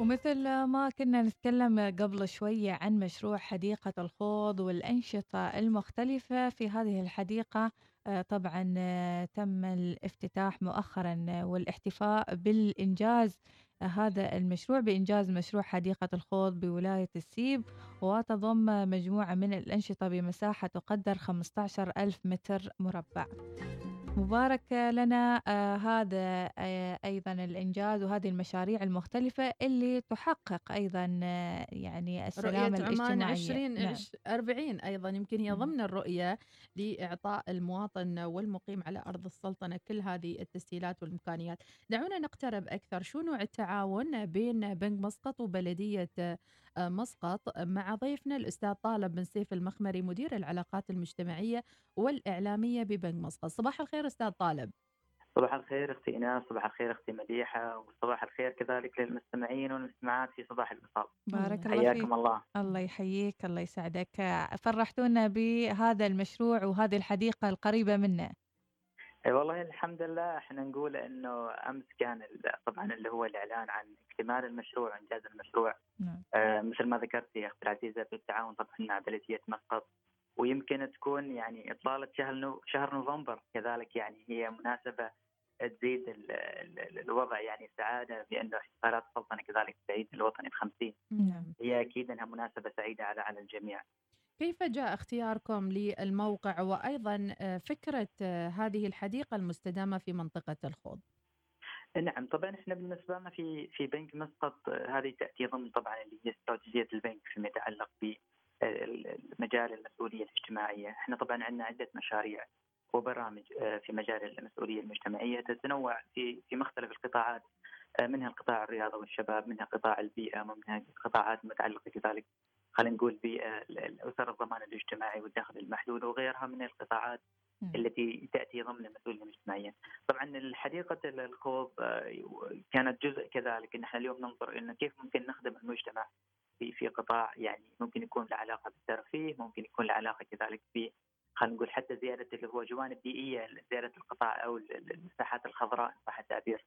ومثل ما كنا نتكلم قبل شوية عن مشروع حديقة الخوض والأنشطة المختلفة في هذه الحديقة آه، طبعا آه، تم الافتتاح مؤخرا آه، والاحتفاء بالإنجاز هذا المشروع بإنجاز مشروع حديقة الخوض بولاية السيب وتضم مجموعة من الأنشطة بمساحة تقدر 15 ألف متر مربع. مبارك لنا آه، هذا آه، أيضا الإنجاز وهذه المشاريع المختلفة اللي تحقق أيضا آه، يعني السلام رؤية عمان الاجتماعية. نعم. 2040 أيضا يمكن هي. ضمن الرؤية لإعطاء المواطن والمقيم على أرض السلطنة كل هذه التسهيلات والإمكانيات. دعونا نقترب أكثر. شو نوع التعاون بين بنك مسقط وبلدية مسقط مع ضيفنا الأستاذ طالب بن سيف المخمري مدير العلاقات المجتمعية والإعلامية ببنك مسقط. صباح الخير أستاذ طالب. صباح الخير أختي ايناس صباح الخير أختي مديحة وصباح الخير كذلك للمستمعين والمستمعات في صباح الوصال. بارك الله فيك. حياكم الله. الله يحييك الله يسعدك. فرحتونا بهذا المشروع وهذه الحديقة القريبة منا اي والله الحمد لله. إحنا نقول إنه أمس كان طبعا اللي هو الإعلان عن اكتمال المشروع وانجاز المشروع. نعم. آه مثل ما ذكرت يا أختي العزيزة بالتعاون طبعا مع بلدية مسقط. ويمكن تكون يعني إطلالة شهر نو شهر نوفمبر. كذلك يعني هي مناسبة تزيد ال ال الوضع يعني سعادة بأنه احتفالات السلطنه كذلك العيد الوطني الخمسين نعم. هي أكيد إنها مناسبة سعيدة على على الجميع. كيف جاء اختياركم للموقع وأيضا آه، فكرة آه، هذه الحديقة المستدامة في منطقة الخوض؟ نعم طبعا إحنا بالنسبة لنا في في بنك مسقط آه، هذه تأتي ضمن طبعا اللي هي استراتيجية البنك فيما يتعلق بمجال المسؤولية الاجتماعية، إحنا طبعا عندنا عدة مشاريع وبرامج في مجال المسؤولية المجتمعية تتنوع في في مختلف القطاعات منها القطاع الرياضة والشباب، منها قطاع البيئة، ومنها قطاعات متعلقة كذلك خلينا نقول بالاسر الضمان الاجتماعي والدخل المحدود وغيرها من القطاعات. التي تأتي ضمن المسؤوليه المجتمعيه. طبعا الحديقه الخوض آه، كانت جزء كذلك ان إحنا اليوم ننظر إنه كيف ممكن نخدم المجتمع في في قطاع يعني ممكن يكون له علاقة بالترفيه، ممكن يكون له علاقة كذلك ب خلينا نقول حتى زيادة اللي هو جوانب بيئية زيادة القطاع أو المساحات الخضراء صح التعبير.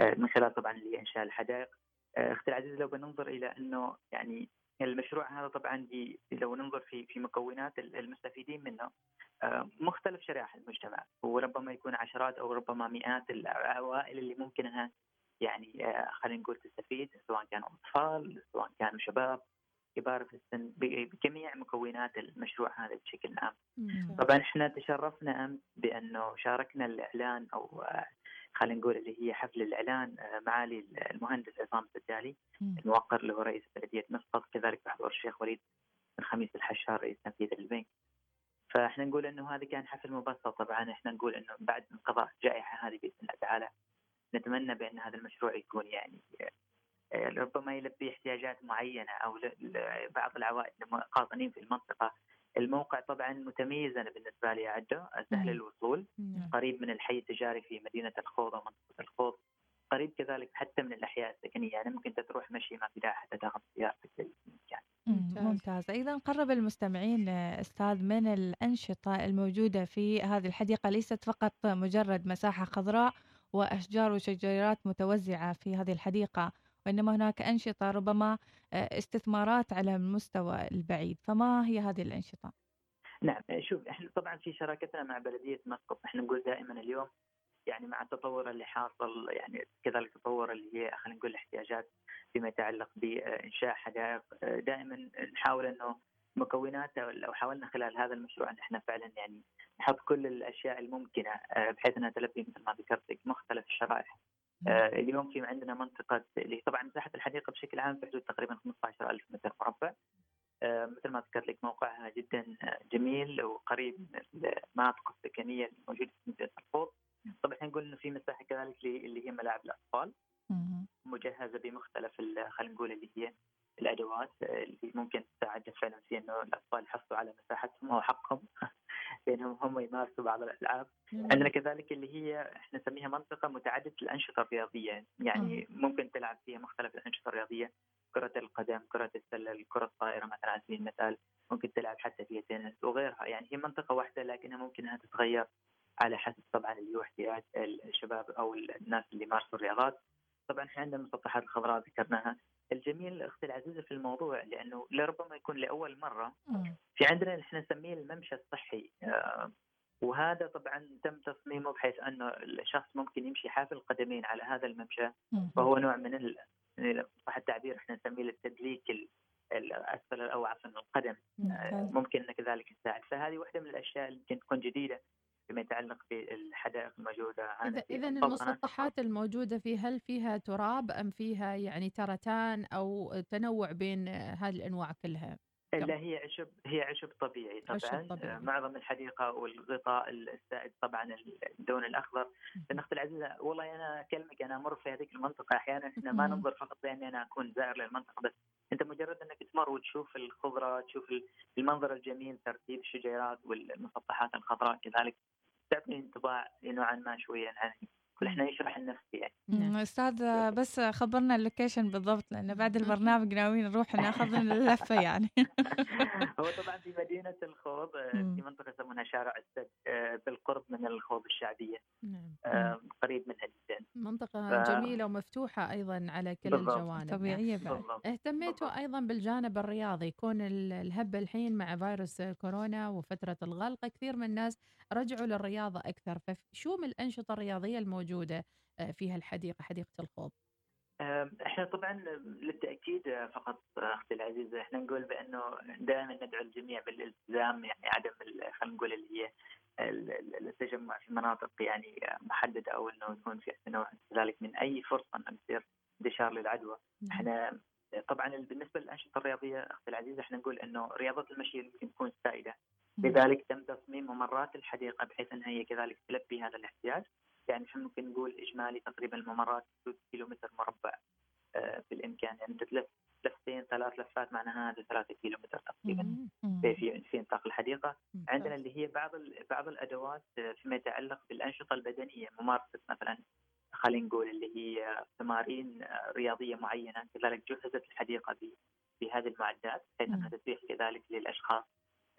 آه، من خلال طبعا اللي هي انشاء الحدائق. آه، أختي العزيز لو بننظر إلى إنه يعني المشروع هذا طبعا لو ننظر في في مكونات المستفيدين منه آه، مختلف شرائح المجتمع. وربما يكون عشرات أو ربما مئات العوائل اللي ممكن انها يعني آه، خلينا نقول تستفيد سواء كانوا أطفال سواء كانوا شباب. كبار في السن بجميع مكونات المشروع هذا بشكل عام. طبعا إحنا تشرفنا امس بأنه شاركنا الإعلان أو آه، خلينا نقول اللي هي حفل الإعلان آه، معالي المهندس عصام السدالي مم. الموقر اللي هو رئيس بلدية مسقط كذلك بحضور الشيخ وليد بن خميس الحشار رئيس تنفيذي للبنك. فإحنا نقول إنه هذا كان حفل مبسط طبعا إحنا نقول إنه بعد انقضاء الجائحة هذه بإذن الله تعالى نتمنى بأن هذا المشروع يكون يعني آه، ربما يلبي احتياجات معينة أو لبعض العوائل القاطنين في المنطقة. الموقع طبعا متميز أنا بالنسبة لي اعده سهل مم. الوصول نعم. قريب من الحي التجاري في مدينة الخوض ومنطقه الخوض قريب كذلك حتى من الأحياء السكنية يعني ممكن تروح مشي ما في داعي حتى تاخذ سيارتك للمكان. ممتاز. أيضا قرب المستمعين أستاذ من الأنشطة الموجودة في هذه الحديقة ليست فقط مجرد مساحة خضراء وأشجار وشجيرات متوزعة في هذه الحديقة وإنما هناك أنشطة ربما آه، استثمارات على المستوى البعيد فما هي هذه الأنشطة؟ نعم شوف إحنا طبعا في شراكتنا مع بلدية مسقط إحنا نقول دائما اليوم يعني مع التطور اللي حاصل يعني كذلك التطور اللي هي خلينا نقول الاحتياجات فيما يتعلق بإنشاء حدائق دائما نحاول إنه مكوناتها لو حاولنا خلال هذا المشروع إن إحنا فعلا يعني نحط كل الأشياء الممكنة آه، بحيث إنها تلبي مثل ما ذكرت مختلف الشرائح. آه، اليوم في عندنا منطقة اللي طبعا مساحة الحديقة بشكل عام في حدود تقريبا 15000 متر مربع. آه، مثل ما ذكرت لك موقعها جدا آه، جميل وقريب من المناطق السكنية الموجودة في مدينه الخوض. طبعا إحنا نقول إنه في مساحة كذلك اللي هي ملاعب الأطفال. مجهزة بمختلف خلينا نقول اللي هي الأدوات اللي ممكن تساعد فعلا في إنه الأطفال يحصلوا على مساحتهم وهو حقهم بانهم هم يمارسوا بعض الألعاب. عندنا كذلك اللي هي إحنا نسميها منطقة متعددة الأنشطة الرياضية، يعني ممكن تلعب فيها مختلف الأنشطة الرياضية، كرة القدم، كرة السلة، الكره الطائرة مثلا على سبيل المثال، ممكن تلعب حتى فيها تنس وغيرها، يعني هي منطقة واحدة لكنها ممكن انها تتغير على حسب طبعا اللي هو احتياج الشباب أو الناس اللي يمارسوا الرياضات. طبعا إحنا عندنا المسطحات الخضراء ذكرناها، الجميل أختي العزيزه في الموضوع لأنه لربما يكون لأول مرة. في عندنا نحن نسميه الممشى الصحي آه، وهذا طبعا تم تصميمه بحيث انه الشخص ممكن يمشي حافي القدمين على هذا الممشى مم. وهو نوع من صح التعبير إحنا نسميه التدليك ال- الاسفل أو عفوا القدم آه، ممتاز. ممكن انه كذلك يساعد فهذه واحدة من الأشياء اللي يمكن تكون جديدة فيما يتعلق بالحدائق الموجودة إذا عندنا في إذا السلطنة. المسطحات الموجودة فيه هل فيها تراب أم فيها يعني ترتان أو تنوع بين هذه الأنواع كلها؟ لا هي عشب هي عشب طبيعي طبعا عشب طبيعي. معظم الحديقة والغطاء السائد طبعا اللون الأخضر لأن أختي العزيزه والله أنا أكلمك أنا أمر في هذيك المنطقة أحيانا إحنا ما. ننظر فقط باني أنا أكون زائر للمنطقة بس أنت مجرد أنك تمر وتشوف الخضرة تشوف المنظر الجميل ترتيب الشجيرات والمسطحات الخضراء كذلك تعطي انطباع نوعا ما شوية عن كل إحنا يشرح النفس يعني مم. أستاذ بس خبرنا اللوكيشن بالضبط لأن بعد البرنامج ناويين نروح ناخذ لنا اللفة يعني هو طبعا في مدينة الخوض آه،. في منطقة يسمونها شارع السد آه، بالقرب من الخوض الشعبية نعم آه، قريب منها جدا منطقة ف- جميلة ومفتوحة أيضا على كل بالضبط. الجوانب نعم. طبيعية بعد بالضبط اهتميتوا بالضبط. أيضا بالجانب الرياضي كون ال- الهبة الحين مع فيروس كورونا وفترة الغلق كثير من الناس رجعوا للرياضة أكثر فشو من الأنشطة الرياضية الموجودة آه، في هالحديقة حديقة الخوض. إحنا طبعا للتأكيد آه، فقط آه، أختي العزيزة إحنا نقول بأنه دائما ندعو الجميع بالالتزام يعني عدم خلينا نقول اللي هي ال- ال- التجمع في مناطق يعني محددة أو إنه يكون في نوع كذلك من أي فرصة انه يصير انتشار للعدوى. إحنا طبعا بالنسبة للأنشطة الرياضية أختي العزيزة إحنا نقول إنه رياضة المشي يمكن تكون سائدة. لذلك تم تصميم ممرات الحديقة بحيث إنها هي كذلك تلبي هذا الاحتياج. يعني إحنا ممكن نقول إجمالي تقريبا الممرات 6 كيلومتر مربع آه، بالإمكان يعني انت تلف لفتين ثلاث لفات معناها هذا 3 كيلومتر تقريبا مم. مم. في في في نطاق الحديقة. عندنا اللي هي بعض بعض الأدوات آه، فيما يتعلق بالأنشطة البدنية ممارسة مثلا خلينا نقول اللي هي تمارين آه، رياضية معينة كذلك جهزت الحديقة بهذه المعدات بحيث أنها. تتيح كذلك للأشخاص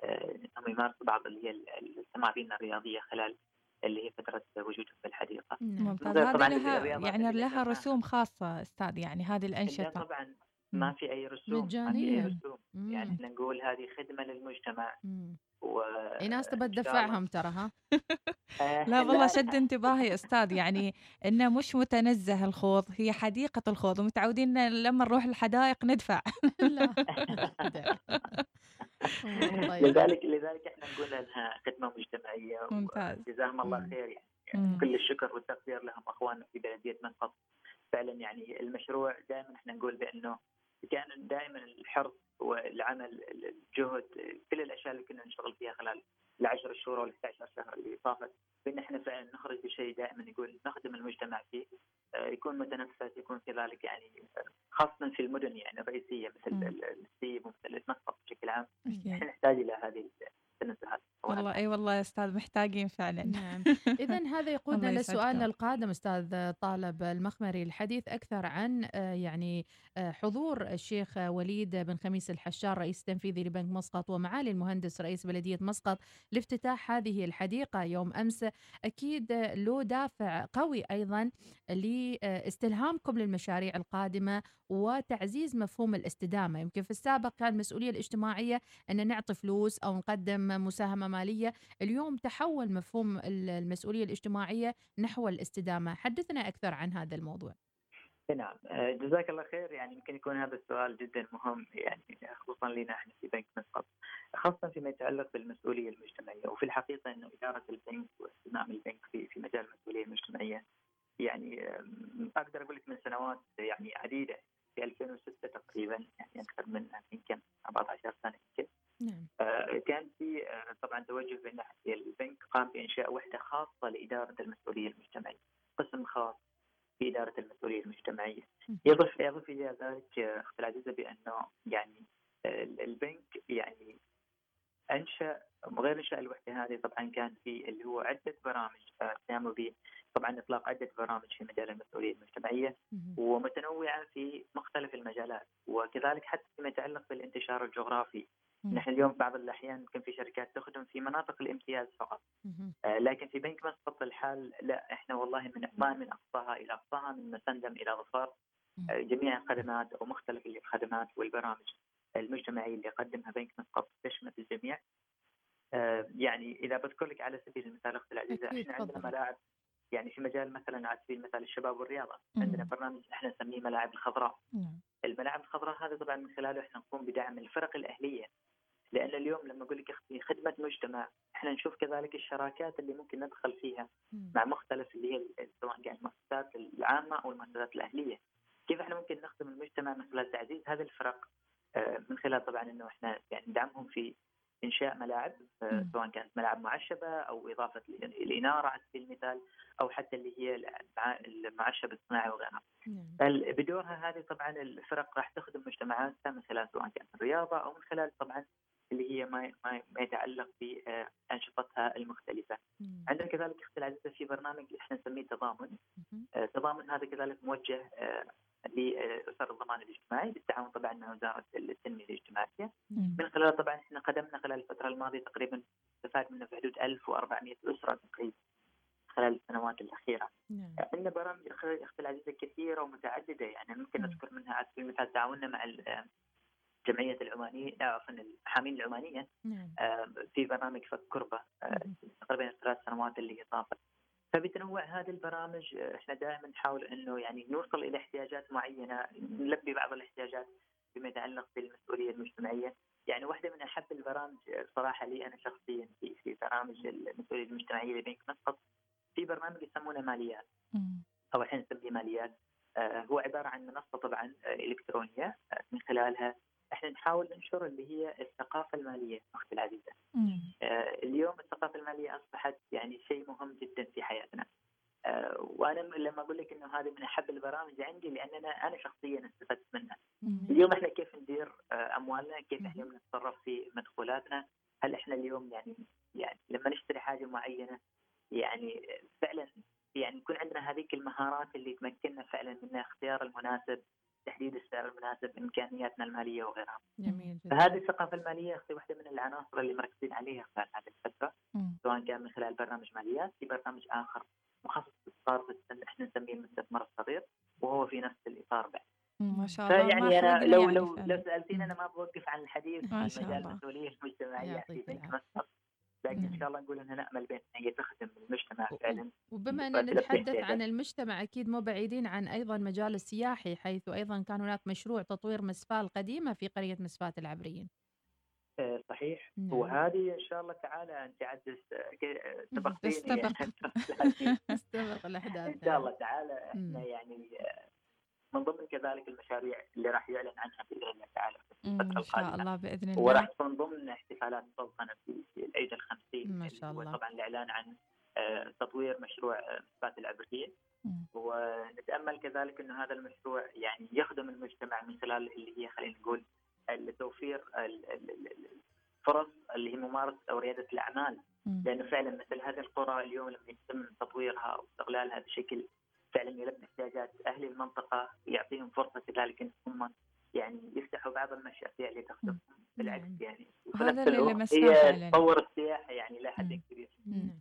إنهم يمارسوا بعض اللي هي ال- التمارين الرياضية خلال اللي هي فترة وجودهم في الحديقة. نعم. ممتاز هذه طبعاً لها يعني لها. رسوم خاصة أستاذ يعني هذه لا الانشطه طبعا ما في أي رسوم ما في مجانية. اي رسوم مم. يعني إحنا نقول هذه خدمة للمجتمع مم. و أي ناس تبى تدفعهم ترى ها آه، لا والله شد. انتباهي أستاذ يعني إنه مش متنزه الخوض هي حديقة الخوض ومتعودين إن لما نروح الحدائق ندفع لا طيب لذلك لذلك إحنا نقول إنها خدمه مجتمعية ممتاز. وجزاهم الله. خير يعني. كل الشكر والتقدير لهم اخواننا في بلدية مسقط فعلا يعني المشروع دائما إحنا نقول بأنه كان دائما الحرص والعمل الجهد كل الأشياء اللي كنا نشتغل فيها خلال العشر شهور وال 11 شهر اللي طافت بأن إحنا فعلا نخرج بشيء دائما يقول نخدم المجتمع فيه. آه، يكون متنفس يكون كذلك يعني خاصه في المدن يعني الرئيسية مثل السيب ومثل مسقط بشكل عام. إحنا نحتاج إلى هذه التنزهات. والله. إي والله يا أستاذ محتاجين فعلا. نعم. إذا هذا يقودنا لسؤالنا. القادم أستاذ طالب المخمري. الحديث أكثر عن آه، يعني آه، حضور الشيخ وليد بن خميس الحشار رئيس التنفيذي لبنك مسقط ومعالي المهندس رئيس بلدية مسقط لافتتاح هذه الحديقة يوم أمس. أكيد له دافع قوي أيضا لاستلهامكم للمشاريع القادمة وتعزيز مفهوم الاستدامة. يمكن في السابق كان المسؤولية الاجتماعية أن نعطي فلوس أو نقدم مساهمة مالية اليوم تحول مفهوم ال- المسؤولية الاجتماعية نحو الاستدامة. حدثنا أكثر عن هذا الموضوع. نعم. آه، جزاك الله خير. يعني يمكن يكون هذا السؤال جدا مهم يعني خصوصا لنا إحنا في بنك مسقط خاصة فيما يتعلق بالمسؤولية المجتمعية. وفي الحقيقة إنه إدارة البنك واهتمام البنك في في مجال المسؤولية المجتمعية يعني أقدر أقول لك من سنوات يعني عديدة في 2006 تقريبا يعني أكثر من يمكن 14 سنة يمكن. نعم آه، كان في آه، طبعا توجه من ناحية البنك قام بإنشاء وحدة خاصة لإدارة المسؤولية المجتمعية قسم خاص في اداره المسؤولية المجتمعية. يضف يضف إلى ذلك آه، أختي العزيزة بأنه يعني البنك يعني أنشأ غير إنشاء الوحدة هذه طبعا كان في اللي هو عدة برامج قاموا ب طبعا إطلاق عدة برامج في مجال المسؤولية المجتمعية. ومتنوعة في مختلف المجالات وكذلك حتى فيما يتعلق بالانتشار الجغرافي. نحن اليوم بعض الأحيان يمكن في شركات تخدم في مناطق الامتياز فقط. آه، لكن في بنك مسقط الحال لا إحنا والله من عمان من أقصاها إلى أقصاها من مسندم إلى ظفار آه، جميع الخدمات أو مختلف الخدمات والبرامج المجتمعية اللي يقدمها بنك مسقط تشمل الجميع. آه، يعني إذا بذكر لك على سبيل المثال أختي العزيزة إحنا عندنا. ملاعب يعني في مجال مثلا على سبيل المثال الشباب والرياضة. عندنا برنامج إحنا نسميه ملاعب الخضراء. نعم. الملاعب الخضراء هذا طبعا من خلاله إحنا نقوم بدعم الفرق الأهلية. لأن اليوم لما أقول لك أختي خدمة مجتمع إحنا نشوف كذلك الشراكات اللي ممكن ندخل فيها. مع مختلف اللي هي سواء كان المؤسسات العامة أو المؤسسات الأهلية كيف إحنا ممكن نخدم المجتمع من خلال تعزيز هذه الفرق آه، من خلال طبعا إنه إحنا يعني ندعمهم في إنشاء ملاعب آه،. سواء كانت ملاعب معشبة أو إضافة ال- الاناره على سبيل المثال أو حتى اللي هي المع- المعشب الصناعي وغيرها. نعم. بدورها هذه طبعا الفرق راح تخدم مجتمعاتها من خلال سواء كانت الرياضة أو من خلال طبعا اللي هي ما ما, ما يتعلق بأنشطتها المختلفة. مم. عندنا كذلك أختي العزيزه في برنامج إحنا نسميه تضامن،. آه، تضامن هذا كذلك موجه آه، لاسر الضمان الاجتماعي بالتعاون طبعا مع وزارة التنمية الاجتماعية، مم. من خلال طبعا إحنا قدمنا خلال الفترة الماضية تقريبا استفاد منه في حدود 1400 أسرة تقريبا خلال السنوات الأخيرة. نعم. عندنا برامج أخ- أختي العزيزه كثيرة ومتعددة يعني ممكن مم. نذكر منها على سبيل المثال تعاوننا مع جمعيه العمانية آه، عفوا المحامين العمانية نعم. آه، في برنامج فك كربة آه،. تقريبا الثلاث سنوات اللي هي طافت فبتنوع هذه البرامج إحنا دائما نحاول إنه يعني نوصل إلى احتياجات معينة نلبي بعض الاحتياجات فيما يتعلق بالمسؤولية المجتمعية يعني واحدة من أحب البرامج صراحة لي أنا شخصيا في في برامج المسؤولية المجتمعية لبنك مسقط في برنامج يسمونه ماليات مم. أو الحين نسميه ماليات آه، هو عباره عن منصه طبعا آه، الكترونيه آه، من خلالها إحنا نحاول ننشر اللي هي الثقافه الماليه أختي العزيزه. مم. آه، اليوم الثقافه الماليه اصبحت يعني شيء مهم جدا في حياتنا. آه، وأنا م- لما أقول لك انه هذه من احب البرامج عندي لأن أنا أنا شخصيا استفدت منها. مم. اليوم إحنا كيف ندير آه، اموالنا؟ كيف. إحنا نتصرف في مدخولاتنا؟ هل إحنا اليوم يعني يعني لما نشتري حاجة معينة يعني فعلا يعني يكون عندنا هذيك المهارات اللي تمكننا فعلا من اختيار المناسب تحديد السعر المناسب إمكانياتنا المالية وغيرها. جميل جدا. فهذه الثقافة المالية أختي واحدة من العناصر اللي مركزين عليها خلال هذه الفترة. سواء كان من خلال برنامج ماليات في برنامج آخر مخصص في- إحنا نسميه المستثمر الصغير وهو في نفس الإطار بعد. ما شاء الله فيعني أنا لو يعني لو فعلاً. لو سألتيني أنا ما بوقف عن الحديث ما في شاء مجال. المسؤوليه المجتمعيه في لكن. إن شاء الله نقول انها نامل بان هي تخدم المجتمع فعلا وبما أننا نتحدث. عن المجتمع أكيد مو بعيدين عن أيضا مجال السياحي حيث أيضا كان هناك مشروع تطوير مسفاة القديمة في قرية مسفاة العبريين آه، صحيح نعم. وهذه إن شاء الله تعالى أنت عاد سبقتيني. يعني. استبق الأحداث إن شاء الله تعالى إحنا. يعني آه، من ضمن كذلك المشاريع اللي راح يعلن عنها باذن الله تعالى في. الفترة ان شاء القادمة الله بإذن الله وراح تكون ضمن احتفالات سلطنة في العيد الخمسين ما شاء الله. طبعا الإعلان عن آه، تطوير مشروع آه، مثبات العبريه. ونتأمل كذلك إنه هذا المشروع يعني يخدم المجتمع من خلال اللي هي خلينا نقول توفير ال- ال- الفرص اللي هي ممارسة أو ريادة الأعمال. لأنه فعلا مثل هذه القرى اليوم لما يتم تطويرها واستغلالها بشكل فعلا يلبي احتياجات أهل المنطقة يعطيهم فرصة كذلك إن هم يعني يفتحوا بعض المشاريع اللي تخدمهم بالعكس. يعني وفي نفس اللي الوقت لمسناه هي. تطور السياحة يعني إلى حد. كبير.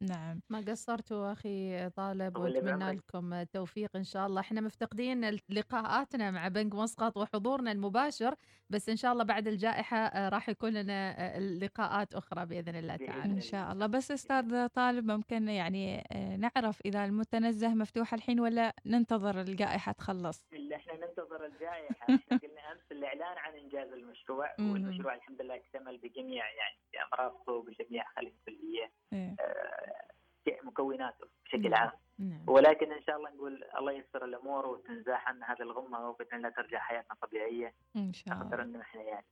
نعم ما قصرتوا أخي طالب وأتمنى. لكم التوفيق إن شاء الله إحنا مفتقدين لقاءاتنا مع بنك مسقط وحضورنا المباشر بس إن شاء الله بعد الجائحة آه، راح يكون لنا آه، لقاءات أخرى بإذن الله تعالى إن شاء الله بس أستاذ طالب ممكن يعني آه، نعرف إذا المتنزه مفتوح الحين ولا ننتظر الجائحة تخلص الجائحه إحنا قلنا أمس الإعلان عن إنجاز المشروع. والمشروع الحمد لله اكتمل بجميع يعني امراضه وبجميع خلينا نقول هي إيه. آه، مكوناته بشكل نعم. عام نعم ولكن إن شاء الله نقول الله ييسر الأمور وتنزاح عنا هذه الغمة وباذن الله ترجع حياتنا طبيعية إن شاء نقدر الله إنه إحنا يعني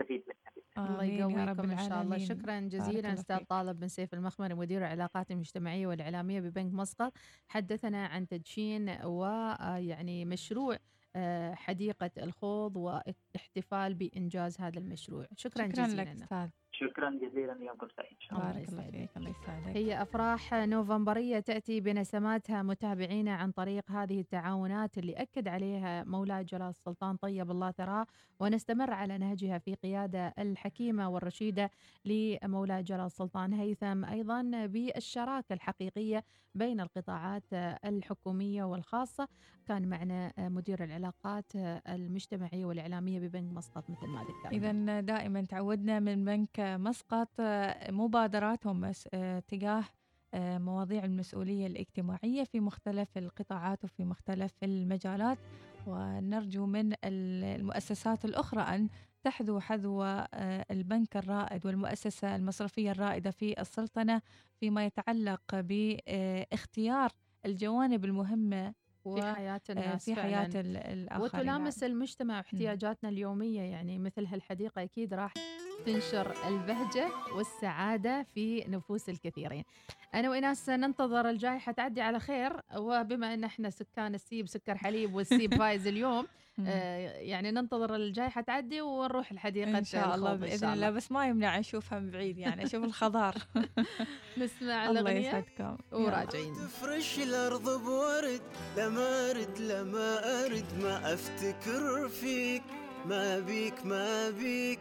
نستفيد منها الله يقويكم إن شاء الله. شكرا جزيلا أستاذ. طالب بن سيف المخمري مدير العلاقات المجتمعية والإعلامية ببنك مسقط حدثنا عن تدشين ويعني مشروع آه، حديقة الخوض واحتفال بإنجاز هذا المشروع. شكرا, شكرا جزيلا. لك أستاذ. شكرا جزيلا يومكم سعيد. الله بارك الله. فيك الله يسعدك. هي أفراح نوفمبرية تأتي بنسماتها متابعينا عن طريق هذه التعاونات اللي أكد عليها مولاي جلال السلطان طيب الله ثراه ونستمر على نهجها في قيادة الحكيمة والرشيدة لمولاي جلال السلطان هيثم أيضا بالشراكة الحقيقية بين القطاعات الحكومية والخاصة. كان معنا مدير العلاقات المجتمعية والإعلامية ببنك مسقط مثل ما ذكرنا. إذا دائما تعودنا من بنك مسقط آه، مبادراتهم آه، تجاه آه، مواضيع المسؤولية الاجتماعية في مختلف القطاعات وفي مختلف المجالات. ونرجو من ال- المؤسسات الأخرى أن تحذو حذو البنك الرائد والمؤسسة المصرفية الرائدة في السلطنة فيما يتعلق باختيار الجوانب المهمة في حياة الناس في حياة الآخرين. وتلامس المجتمع واحتياجاتنا اليومية يعني مثل هالحديقة أكيد راح تنشر البهجة والسعادة في نفوس الكثيرين. أنا وإناس ننتظر الجائحة تعدي على خير. وبما أن إحنا سكان السيب سكر حليب والسيب فايز اليوم. آه يعني ننتظر الجائحة تعدي ونروح الحديقة إن شاء الله إن شاء الله. بس ما يمنع أشوفها من بعيد يعني أشوف الخضار. نسمع الله الأغنية يسعدكم. يلا. وراجعين تفرش الأرض بورد لما أرد لما أرد ما أفتكر فيك ما بيك ما بيك.